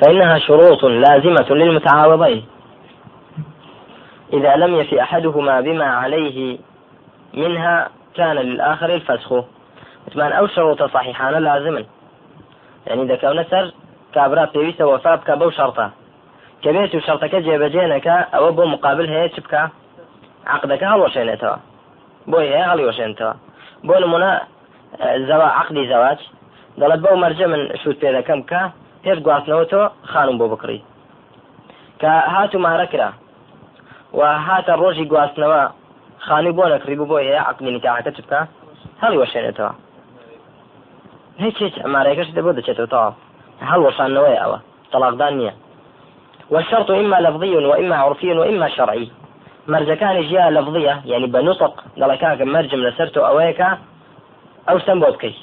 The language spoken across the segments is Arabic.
فإنها شروط لازمة للمتعاوضين إذا لم يفي أحدهما بما عليه منها كان للآخر الفسخ. وثمان أو شروط صحيحان لازما. يعني إذا كان سر كابرا بيويس وفاء بك بو شرطة. كبيت شرطك جيبجينك أو بو مقابل هي تبكى. عقدك هل وشينتها بۆی هەیە هەڵی وەشێنتەوە بۆ نمونە زەوا عقدی زەواج دەڵێت بەو مەرجە من پێ دەکەم کە پێش گواستنەوە تۆ خانم بۆ بکڕی. کە هات و مارەکرا و هاتە ڕۆژی گواستنەوە خانی بۆ نەکری بۆ هەیە عقلی نکاحەکە چ بکە؟ هەڵی وەشێنێتەوە. هیچ هیچ ئەمارەکەش دەبۆ دەچێتەوە. تەواو هەڵ وەشانەوەی ئەوە. طلاقدان نییە. والشرط إما لفظي وإما عرفي وإما شرعي مرجەکانی ژیا لەفظە یعنی بە نوتق دەڵێ کاکە مەرجم لەسەر تۆ ئەوەیەکە ئەو سم بۆ بکەیت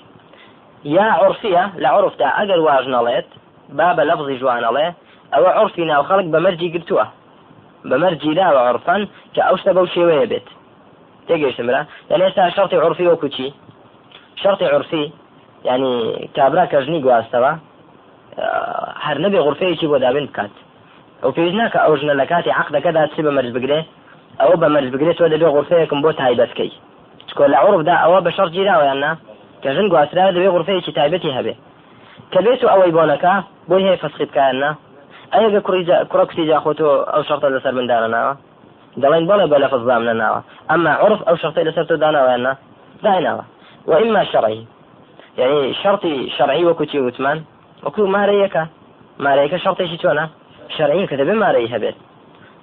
یا عرفە لە عرفدا ئەگەر واژ نەڵێت با بە لەفظی جوانەڵێ ئەوە عرفی ناو خەڵک بە مەرجی گرتووە بە مەرجی داوە عرفەن کە ئەوشتە بەو شێوەیە بێت تێگەیشتمرا یعنی ئێستا شرطی عرفی وەکو چی شرطی عرفی ینی کابرا کەژنی گواستەوە هەر نەبێ غرفەیەکی بۆ دابین بکات ئەو پێویست ناکە ئەو ژنە لە کاتی عقدەکەدا چی بە مەرج بگرێ ئەوە بە مەرج بگرێتەوە دەبێ غرفەیەکم بۆ تایبەتکەی چکۆ لە عرفدا ئەوە بە شەڕ گیراوەیان نا کە ژن گواسترا دەبێ غرفەیەکی تایبەتی هەبێ کە بێت و ئەوەی بۆنەکە بۆی هەیە فەسخی بکایاننا ئەگە کوڕە کوتی جاخۆتۆ ئەو شەرتە لەسەر مندانە ناوە دەڵێن بەڵێ بە لە فزام نەناوە ئەمما عرف ئەو شەرتی لەسەر تۆ داناوەیاننا دایناوە وإما شرعي. يعني شرطي شرعي وكتي وثمان وكو ماريكا ماريكا شرطي شتونا شرعي كتب ماري هبت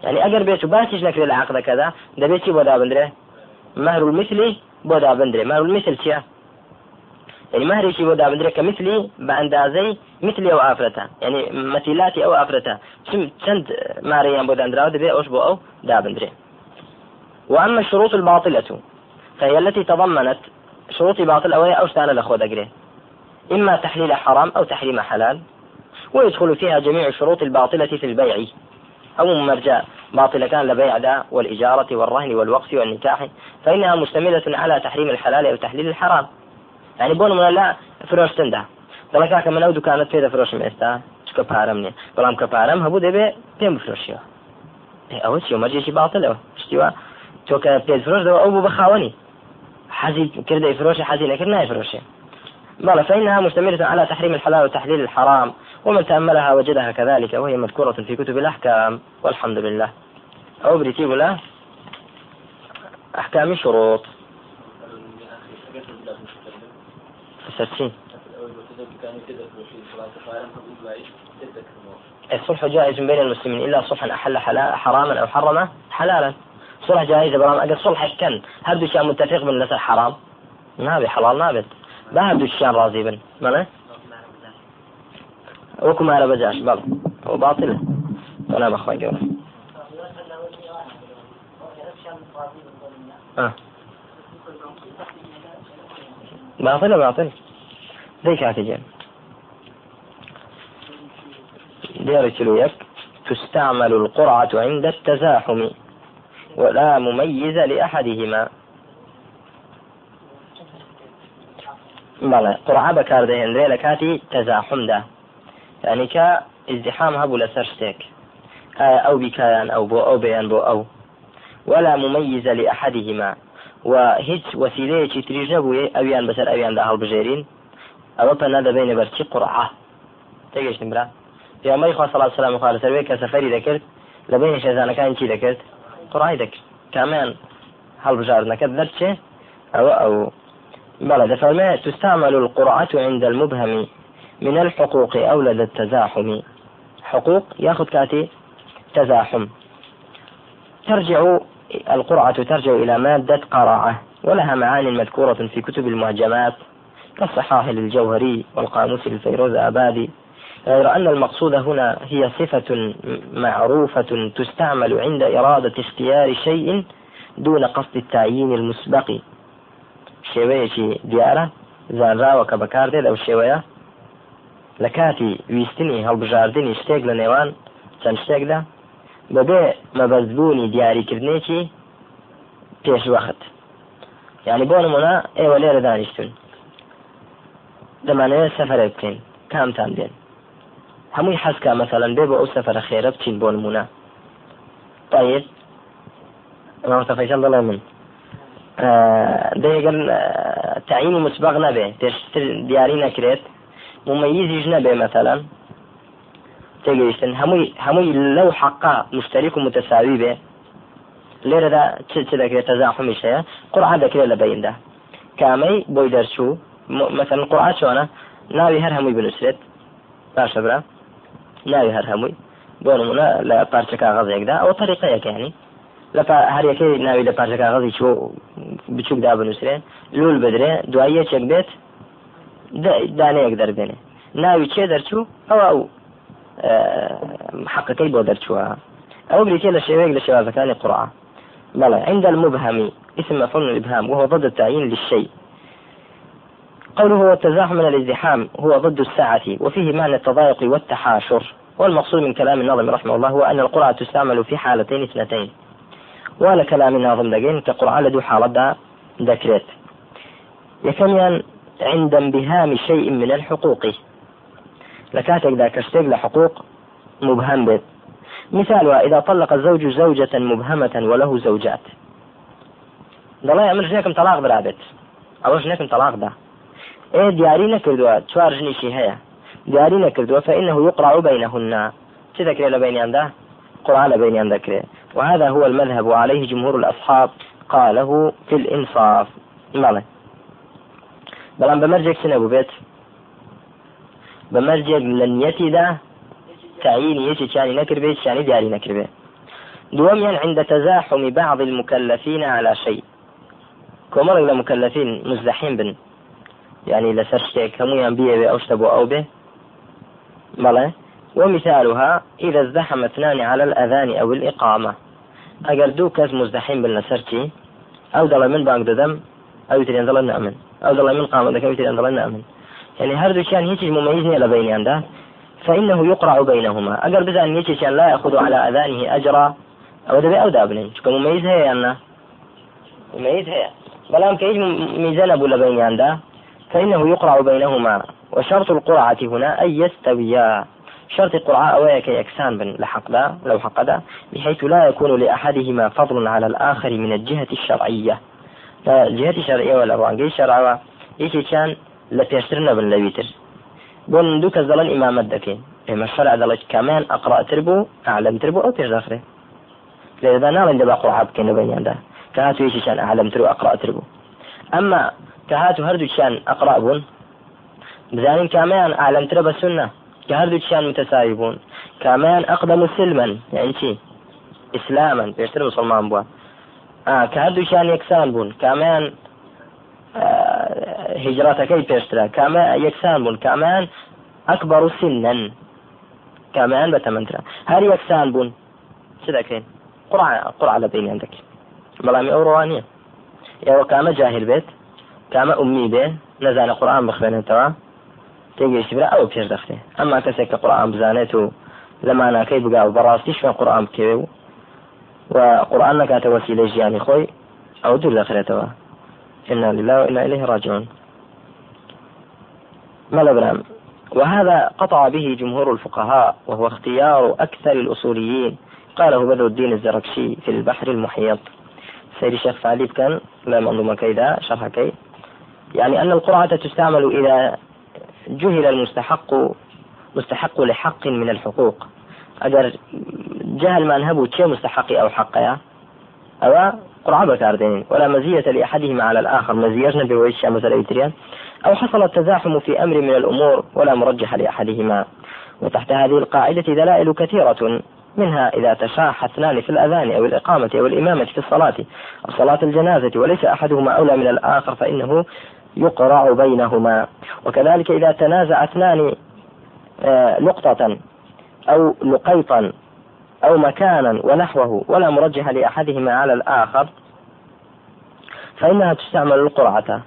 يعني اگر بيت باسيش نكري العقد كذا ده بيتي بودا بندري. مهر المثلي بودا بندري. مهر المثل شيا يعني مهري شي بودا بندري كمثلي باندازي مثلي أو أفرتا. يعني مثيلاتي أو أفرتا. شم چند ماريان بودا اندراو دبي أوش بو أو دا بندري وأما الشروط الباطلة فهي التي تضمنت شروط باطل أو أو اشتان لخو دقري إما تحليل حرام أو تحريم حلال ويدخل فيها جميع الشروط الباطلة في البيع. أو مرجع باطلة كان لبيع دا والإجارة والرهن والوقف والنكاح فإنها مشتملة على تحريم الحلال أو تحليل الحرام. يعني بون من لا فروش تنده دڵە کاکە منە دوکانت پێ دەفرۆشم ئێستا چکە پارەم نیە بەڵام کە پارەم هەبوو دەبێ پێم بفرۆشیەوە ئەوە چی مەرجێکی باڵتەوە شتیوە تۆ کە پێ فرۆشەوە ئەو بوو بەخاوەنی حەزی کردی فرۆشی حەزی نەکرد نایفرۆشێ بلى فإنها مشتملة على تحريم الحلال وتحليل الحرام ومن تأملها وجدها كذلك وهي مذكورة في كتب الأحكام. والحمد لله. أو بريتيب له أحكام شروط. ستين الصلح جائز بين المسلمين إلا صلحا أحل حراما أو حرم حلالا. صلح جائز برام أجل صلح كان هل شيء متفق من نسل حرام؟ نابي حلال نابت با هەردووشیان ڕازی بن؟ مەڵێ وەکو مارە بەجاش بەڵ ئەو باتلە ولا بەخوای گەورە باطلة باطل. ذيك هاتجين دير يك تستعمل القرعة عند التزاحم ولا مميز لأحدهما. بەڵێ قڕعا بەکاردەهێنرێ لە کاتی تەزاحمدا یعنی کە ئزدحام هەبوو لەسەر شتێک ئایا ئەو بیکایان ئەو بۆ ئەو بەیان بۆ ئەو ولا مميز لأحدهما. وهیچ وسیلەیەکی تریژ نەبووی ئەویان بەسەر ئەویاندا هەڵبژێرین ئەوە پەنا دەبینە بەرچی قڕعا تێگەشتم برا پیامەری خوا صلی سلام خوا لەسەر کە سەفەری دەکرد لە بین شێزانەکان چی دەکرد قڕای دەکرد کامیان هەڵبژاردنەکەت دەرچێ ئەوە ئەو بلى فرماء تستعمل القرعة عند المبهم من الحقوق أو لدى التزاحم. حقوق؟ ياخذ كاتي. تزاحم. ترجع القرعة ترجع إلى مادة قرعة ولها معان مذكورة في كتب المعجمات. كالصحاح للجوهري والقاموس للفيروز آبادي. غير أن المقصود هنا هي صفة معروفة تستعمل عند إرادة اختيار شيء دون قصد التعيين المسبق. دیارە زانراوە کە بەکاردێت ئەو شێوەیە لە کاتی ویستنی هەڵبژاردننی شتێک لە نێوان چەند شتێکدا بەبێ مەبەزبوونی دیاریکردنێکی پێشوەخت یعنی بۆ نمونە ئێوە لێرە دانیشتون دەمانەوێت سەفرێک بکەین کامتان دێن. هەمووی حەزکە مەسەەن بێ بۆ ئەو سەفرە خێرە بچین بۆ نمونە طيب. فەیسەڵ دەڵێ من. دەیگەن تعینی مسبق نەبێ پێشتر دیاری نەکرێت. مميزیش نەبێ مثلا تێگەیشتن. هەمووی هەمووی لەو حقا مشتریک و متەساوی بێ. لێرەدا چ چ دەکرێت تەزاحمیش هەیە قڕعا دەکرێت لە بەیندا. کامەی بۆی دەرچوو مثلا قڕعا چۆنە ناوی هەر هەمووی بنووسێت باشە برا ناوی هەر هەمووی بۆ نمونە لە پارچە کاغەزێکدا ئەو طریقەیەکانی لە هەریەکەی ناوی لە پارچە کاغەزی چۆ بچووکدا بنووسێ لول بدرێ دوای یەکێک بێت دانەیەک دەربێنێ ناوی چێ دەرچوو ئەوە ئەو حقەکەی بۆ دەرچووە ئەو بریتێ لە شێوەیەک لە شێوازەکانی قڕعە بلى عند المبهم اسم مفعول الإبهام وهو ضد التعيين للشيء. قوله هو التزاحم من الازدحام هو ضد الساعة وفيه معنى التضايق والتحاشر. والمقصود من كلام الناظم رحمه الله هو أن القرعة تستعمل في حالتين اثنتين. ولا كلام الناظم دقين كقرعة لدو حالة ذكرت يكميان عند انبهام شيء من الحقوق. لكاتك ذاك اشتيق لحقوق مبهم بيت. مثالها إذا طلق الزوج زوجة مبهمة وله زوجات. دەڵێ ئەمە ژنێکم تەلاق برابێت ئەوە ژنێکم تەلاق دا. ئێ دیاری نەکردووە چوار ژنیشی هەیە دیاری نەکردووە فإنه يقرع بينهن. چ دەکرێت لە بینیاندا قرآن لە بینیان دەکرێت وهذا هو المذهب وعليه جمهور الأصحاب قاله في الإنصاف. ماڵێ بەڵام بەمەرجێک چ نەبوو بێت بەمەرجێک لە نیەتیدا تعيين يجي كان نكر به كان دياري نكر به دوميا عند تزاحم بعض المكلفين على شيء. كومر إلى مكلفين مزدحين بن. يعني لسرشتك هم ينبيه أو اشتبوا أو به بلى؟ ومثالها إذا ازدحم اثنان على الأذان أو الإقامة. أجر دو كاس مزدحين بالنسرتي أو دل من بانك دم أو يتري أن نأمن أو دل من قام ذاك أو يتري أن نأمن يعني هردو كان هيك مميزني لبيني عنده فإنه يقرع بينهما. أجر بزان يتشان لا يأخذ على أذانه أجرا أو دبي أو دابنين شكو مميز هي أنا؟ مميز هي. بلام كيج ميزان أبو لبين عنده فإنه يقرع بينهما. وشرط القرعة هنا أن يستويا. شرط القرعة أويك يكسان بن لحق دا لو حق دا بحيث لا يكون لأحدهما فضل على الآخر من الجهة الشرعية. الجهة الشرعية ولا روانجي الشرعية. يشي كان؟ لبيشترنا بن لبيتر. بۆ دوو کەس دەڵێن ئیمامەت دەکەین ئێمە شەرع دەڵێت کامیان ئەقراتر بوو ئالەمتر بوو ئەو پێش دەخرێ لێدا ناڵێن دەبا قوڵعا بکەین لە بەینیاندا کە هاتوویشیشان ئالەمتر و ئەقراتر بوو ئەمما کە هاتو هەردووچیان ئەقرا بوون بزانین کامیان ئالەمترە بە سنە کە هەردووچیان متەساوی بوون کامیان ئەقدەم سلمن یعنی چی ئیسلامن پێشتر مسلمان بووە کە هەردووچیان یەکسان بوون کامیان هجراتەکەی پێشترا کامە یەکسان بوون کامیان ئەکبەر و سنن کامیان بە تەمەندرا هەر یەکسان بوون چ دەکەین قڕع لە بینیان دەکەین بەڵامی ئەو ڕوانیە ئێوە کامە جاهل بێت کامە ئومی بێ نەزانە قورآان بخوێنێتەوە تێگەشتی برا ئەو پێش دەخرێ ئەمما کەسێک کە قورآان بزانێت و لە ماناکەی بگا و بەڕاستی شوێن قورآان بکەوێ و و قورآان نکاتە وەسیلە ژیانی خۆی ئەو دەخرێتەوە. إنا لله وإنا إليه راجعون. ماذا وهذا قطع به جمهور الفقهاء وهو اختيار أكثر الأصوليين قاله بدر الدين الزركشي في البحر المحيط. سيد الشيخ فعليب كان لا منظومة كيدا شرح كي. يعني أن القرعة تستعمل إذا جهل المستحق مستحق لحق من الحقوق. أجر جهل ما نهبوا شيء مستحق أو حق يا. أو قرعة بكاردين ولا مزية لأحدهما على الآخر. مزية بوجه مثلا يتريان أو حصل التزاحم في أمر من الأمور ولا مرجح لأحدهما. وتحت هذه القاعدة دلائل كثيرة منها إذا تشاح اثنان في الأذان أو الإقامة أو الإمامة في الصلاة. أو صلاة الجنازة وليس أحدهما أولى من الآخر فإنه يقرع بينهما. وكذلك إذا تنازع اثنان آه، لقطة أو لقيطا أو مكانا ونحوه ولا مرجح لأحدهما على الآخر فإنها تستعمل القرعة.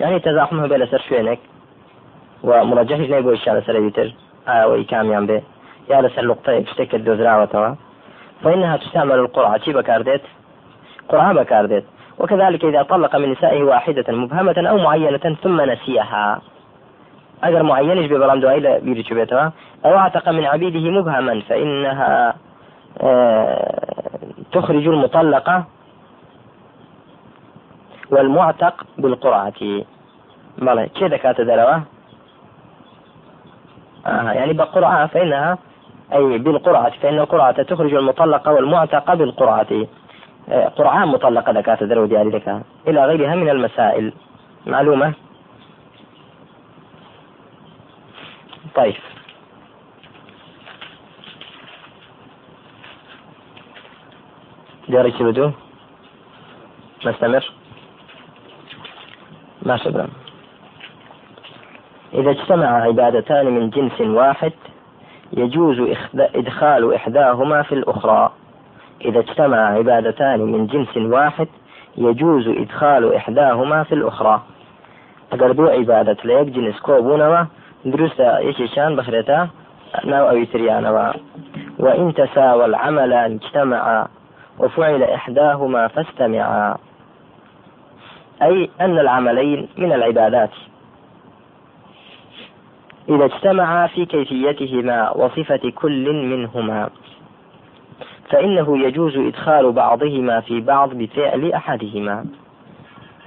يعني تزاحمها بين سر شوينك ومرجحش نيبو الشارع سر يتر آوي كاميان به يا لسر لقطة بشتك وتوا فإنها تستعمل القرعة. شي بكارديت؟ قرعة بكارديت. وكذلك إذا طلق من نسائه واحدة مبهمة أو معينة ثم نسيها. أجر معينش ببرام دوائي بيري بيتها أو أعتق من عبيده مبهما فإنها آه، تخرج المطلقة والمعتق بالقرعة بلى كذا كانت دلوة آه يعني بقرعة فإنها أي بالقرعة فإن القرعة تخرج المطلقة والمعتق بالقرعة قرعة مطلقة ذكاة درو لك إلى غيرها من المسائل. معلومة؟ طيب. جاري بدو؟ نستمر؟ ما شبه. إذا اجتمع عبادتان من جنس واحد يجوز إدخال إحداهما في الأخرى. إذا اجتمع عبادتان من جنس واحد يجوز إدخال إحداهما في الأخرى. أجر دو عبادة لا جنس كوبونما دروستا يشيشان بخرتا ناو أو يتريانوا. وإن تساوى العمل اجتمعا وفعل إحداهما فاستمعا. أي أن العملين من العبادات. إذا اجتمعا في كيفيتهما وصفة كل منهما. فإنه يجوز إدخال بعضهما في بعض بفعل أحدهما.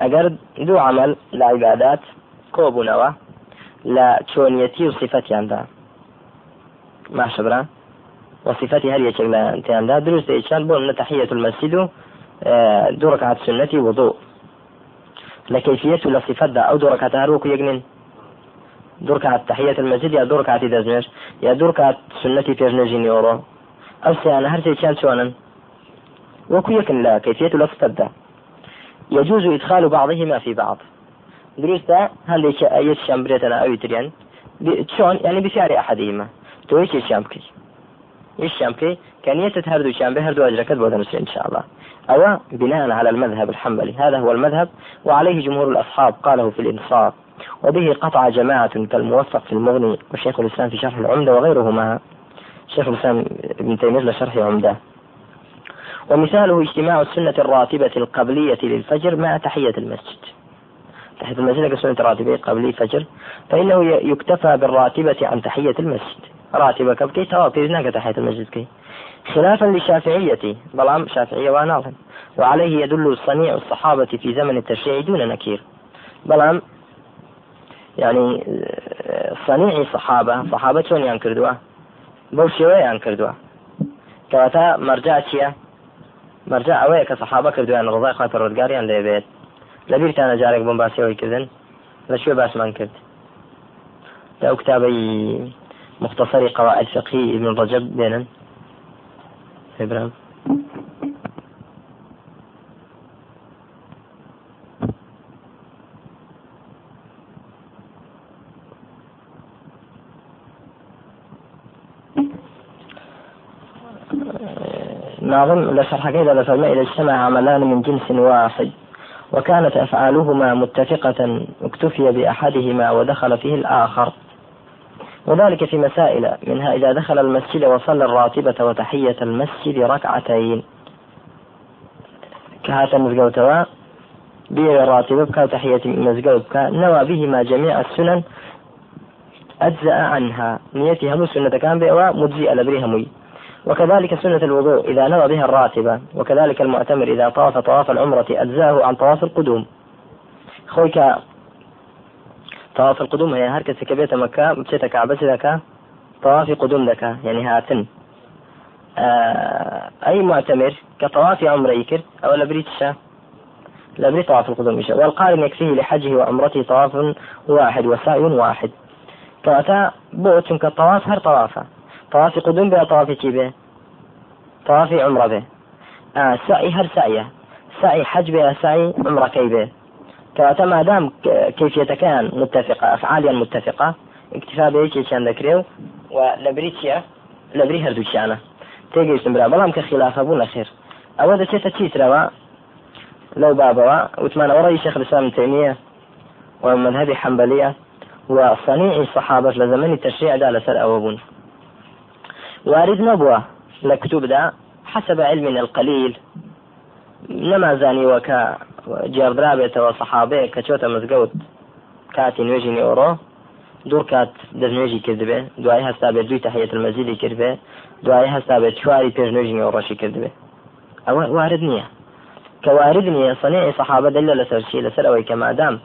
أجر دو عمل لعبادات كوب نوا لا تشونيتي صفتي عندها ما شبرا؟ وصفتي هل يشغل أنت عندها دروس إيشان بون تحية المسجد آه، دو ركعة سنة وضوء. لكيفية لصفة أو دو ركعة هروك يجنن دو ركعة تحية المسجد يا دو ركعة دزمش يا دو ركعة سنة بيرنجيني أورو. ئەو سیانە هەر سێکیان چۆنن وەکو یەکن لە كيفية لەفتەدا يجوز إدخال بعضهما في بعض. دروستە هەندێک یەکیان برێتەنە ئەوی تریان چۆن يعني بفعل أحدهما. تۆ یەکێکیان بکەی یەکیان بکەی كنية هردو شام بهردو أجركت بودن إن شاء الله. أو بناء على المذهب الحنبلي. هذا هو المذهب وعليه جمهور الأصحاب قاله في الإنصاف. وبه قطع جماعة كالموفق في المغني وشيخ الإسلام في شرح العمدة وغيرهما. شيخ الإسلام ابن تيمية لشرح عمدة. ومثاله اجتماع السنة الراتبة القبلية للفجر مع تحية المسجد. تحية المسجد كسنة راتبة قبلي فجر فإنه يكتفى بالراتبة عن تحية المسجد. راتبة كبكي توافي هناك تحية المسجد كي. خلافا للشافعية بلام شافعية وناظم. وعليه يدل صنيع الصحابة في زمن التشريع دون نكير. بلام يعني صنيع الصحابة صحابة شون ينكردوه بەو شێوەیان کردووە. کەواتە مەرجا چییە؟ مەرجا ئەوەیە کە سەحابە کردویان ڕزای خوا پەروەردگاریان لێبێت لەبیرتانە جارێک بۆم باسیەوەی کردن لە شوێ باسمان کرد. لەو کتابەی مختصری قواعد فقهی ابن رجب بێنن. إبراهيم ناظم لشرح كذا لفرما إذا اجتمع عملان من جنس واحد وكانت أفعالهما متفقة اكتفي بأحدهما ودخل فيه الآخر. وذلك في مسائل منها إذا دخل المسجد وصلى الراتبة وتحية المسجد ركعتين. كهات مزقوتوا بير الراتبة وتحية مزقوت بكا نوى بهما جميع السنن أجزأ عنها. نيتها مو سنة كان بيوا مجزئة لبريها وكذلك سنة الوضوء إذا نوى بها الراتبة وكذلك المعتمر إذا طاف طواف العمرة أجزاه عن طواف القدوم. خويك طواف القدوم هي هركة كبيت مكة بشيت كعبة ذكا طواف قدوم ذكا يعني هاتن. آه أي معتمر كطواف عمرة يكر أو لبريتشا لبري طواف القدوم يشاء والقارن يكفيه لحجه وعمرته طواف واحد وسعي واحد. كواتا بوت كطواف هر طوافة. طواف قدوم بها طواف چی به طواف عمرة به آه سعي هر سعيه. سعي حج به سعي عمرة كي به ما دام كيفية كان متفقة أفعاليا متفقة اكتفاء به كان ذكريو ولبريتيا لبري هردو شانه تيجي استمرا بلام كخلافة بونا خير. أو هذا شيء تشيتروا لو بابوا وثمان ورأي شيخ الإسلام ابن تيمية ومذهبي حنبلية وصنيع الصحابة لزمن التشريع ده لسر أوابون. وارد نبوة لكتب دا حسب علمنا القليل. نما زاني وكا جێڕدرابێتەوە سەحابەیە کە چۆتە مزگەوت کاتی نوێژی ئۆڕۆ دوور کات دەستنوێژی کردبێ دوای هەستا بێت دوی تەحیەت المەزیدی کردبێ دوای هەستا بێت ڕەشی کردبێ ئەوە وارد نییە کە وارد نییە سنەی سەحابە دەل لەسەر چی لەسەر ئەوەی کە مادام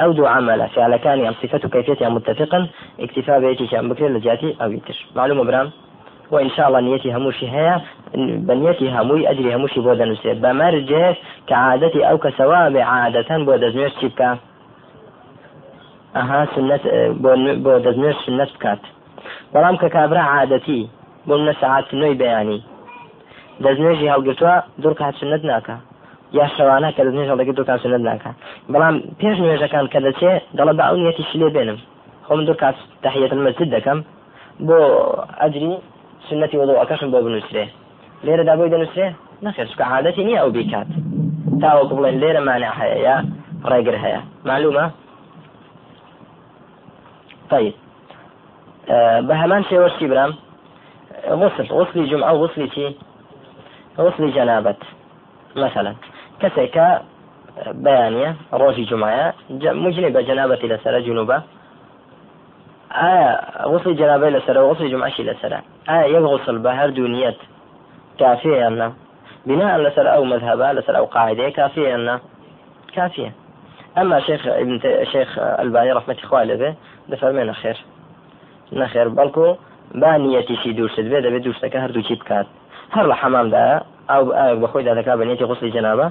ئەو دوو عملە فعلەکانی ئەم صفەت و کەفێتیان متفقن اکتفا بەیەکیشان بکرێت لە جیاتی ئەوی برام؟ و انشاءله نیەتی هەمووشی هەیە بەنیەتی هەمووی ئەجری هەمووشی بۆ دەنووسێت. بەمەرجێ کە عادەتی ئەو کەسەوە بێ عادەتەن بۆ دەزنوێت چی بکە؟ ئەها سنت بۆ دەزنوێت سنت بکات. بەڵام کە کابرا عادەتی بۆ منە سەعات نوێی بەیانی. دەزنێژی هەڵگرتووە دوور کات سنت ناکە. یا شەوانە کە دەزنێژ هەڵدەگە دوور کات سنت ناکە. بەڵام پێش نوێژەکان کە دەچێ دەڵە بە ئەو نیەتی شلێ بێنم. خۆم دوور کات تحیەت مەسجد دەکەم. بۆ ئەجری سنەتی وضوءەکەشم بۆ بنووسێ لێرەدا بۆی دەنووسێ نەخێر چکە عادەتی نییە ئەو بیکات. تاوەکو بڵێن لێرە مانع هەیە یا ڕێگر هەیە معلومە طيب بە هەمان شێوەشتی برام غسل غسلی جمعە و غسلی چی؟ غسلی جەنابەت مثلا کەسێکە بەیانە ڕۆژی جمعە مجنی بە جەنابەتی لەسرە جنوبە ئایا غسلی جەنابەی لەسرە غسلی جمعشی لەسرە ئایا یەک غسل بە هەردوو کافیە یاننا بناء لەسەر ئەو مذهبا لەسەر ئەو قاعدەیە یاننا کافیە شيخ ابن شيخ ألباني رحمة إخوة لبه دفرمي نخير نخير بەڵکو با نیەتیشی دووشت بێ دەبێت دووشتەکە هەردووچی بکات هەر لە حەمامدا ئەو بەخۆی دادەکا بە نیەتی غسلی جنابە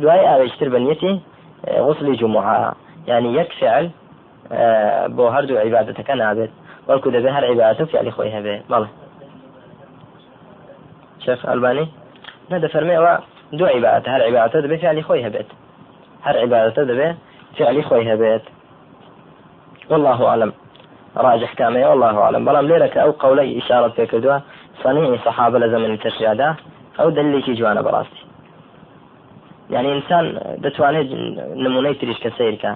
دوای ئاوێشتر بە نیەتی غسلی جمعە يعني یەک فعل بۆ هەردوو عیباەتەکە نابێت وەڵکو دەبێت هەر عیباەت و فعلی خۆی هەبێ. بەڵێ شيخ ئەلبانی؟ نە دەفەرمێەوە دوو عیباەت هەر عیباەتە دەبێت فعلی خۆی هەبێت. هەر عیباەتە دەبێت فعلی خۆی هەبێت. والله أعلم. راجح كامية والله أعلم. بلام ليرك أو قولي إشارة في كدوة صنيع صحابة لزمن التشريعات أو دليل شي جوانا براسي يعني إنسان دەتوانێت نمونەی تریش کە سیرکە.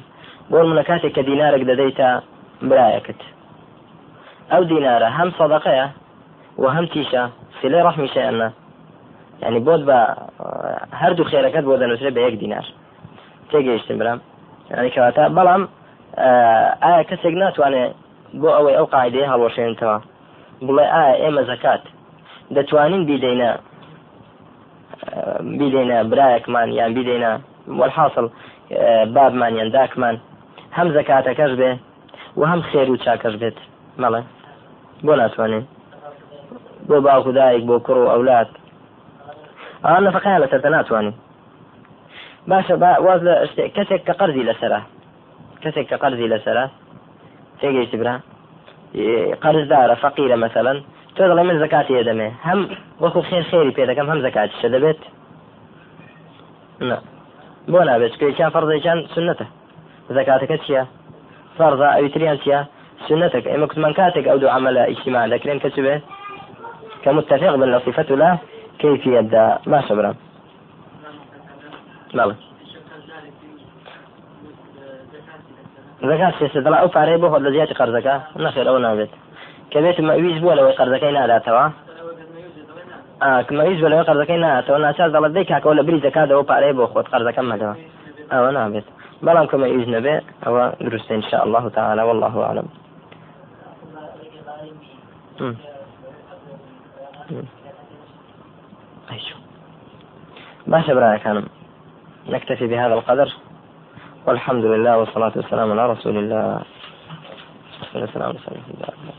بۆ منە کاتێک کە دینارێک دەدەیتە برایەکەت ئەو دینارە هەم سەدەقەیە و هەم تیشە سلێ ڕەحمیشە ئەمە ینی بۆت بە هەردوو خێرەکەت بۆ دەنووسێت بە یەک دینار. تێگەیشتم برام. ینی کەواتە بەڵام ئایا کەسێک ناتوانێت بۆ ئەوەی ئەو قاعدەیە هەڵۆشێنتەوە بڵێ ئایا ئێمە زەکات دەتوانین بیدەینە بیدەینە برایەکمان یان بیدەینە والحاصل بابمان یان داکمان؟ هەم زەکاتەکەش بێ و هەم خێر و چاکەش بێت. مەڵێ. بۆ ناتوانین. بۆ باوکو دایک بۆ کوڕ و ئەولات ئەوان نەفقیان لەسەر ناتوانین. باشە واز لە کەسێک کە قەرزی لەسرە کەسێک کە قەرزی لەسرە تێگەیشت برا. قەرزدارە فەقیرە مەسەن تۆ دەڵێ من زکاتی ئێدەمێ هەم وەکو خێر خێری پێ دەکەم هەم زکاتیشە دەبێت. بۆ نابێت کێکیان فەرزێکیان سنەتە زکاتەکە چییە؟ فەرزە ئەویتریان چییە؟ سنتك ئێمە کوتمان کاتێک ئەو دوو عملە ئیجتماع دەکرێن کە چ بێ؟ کە متفق بن لە صفەت لا كيفية باشە برام. بەڵێ زەکات سێسە دەڵا ئەو پارەی بۆ خۆت لە زیاتی قەرزەکە؟ نەخێر ئەوە نابێت کە بێت مەویز بووە لەوەی قەرزەکەی ناداتەوە کمەویز بە لەوەی قەرزەکەی ناتەوە ناچار دەڵت دەی کاکەەوە لە بری زەکاتەوە پارەی بۆ خۆت قەرزەکەم مەدەوە ئەوە نابێت بەڵام کمەویز نەبێ ئەوە دروستە إن شاء الله تعالى والله أعلم. باشا برايا كان نكتفي بهذا القدر. والحمد لله والصلاة والسلام على رسول الله عليه وسلم.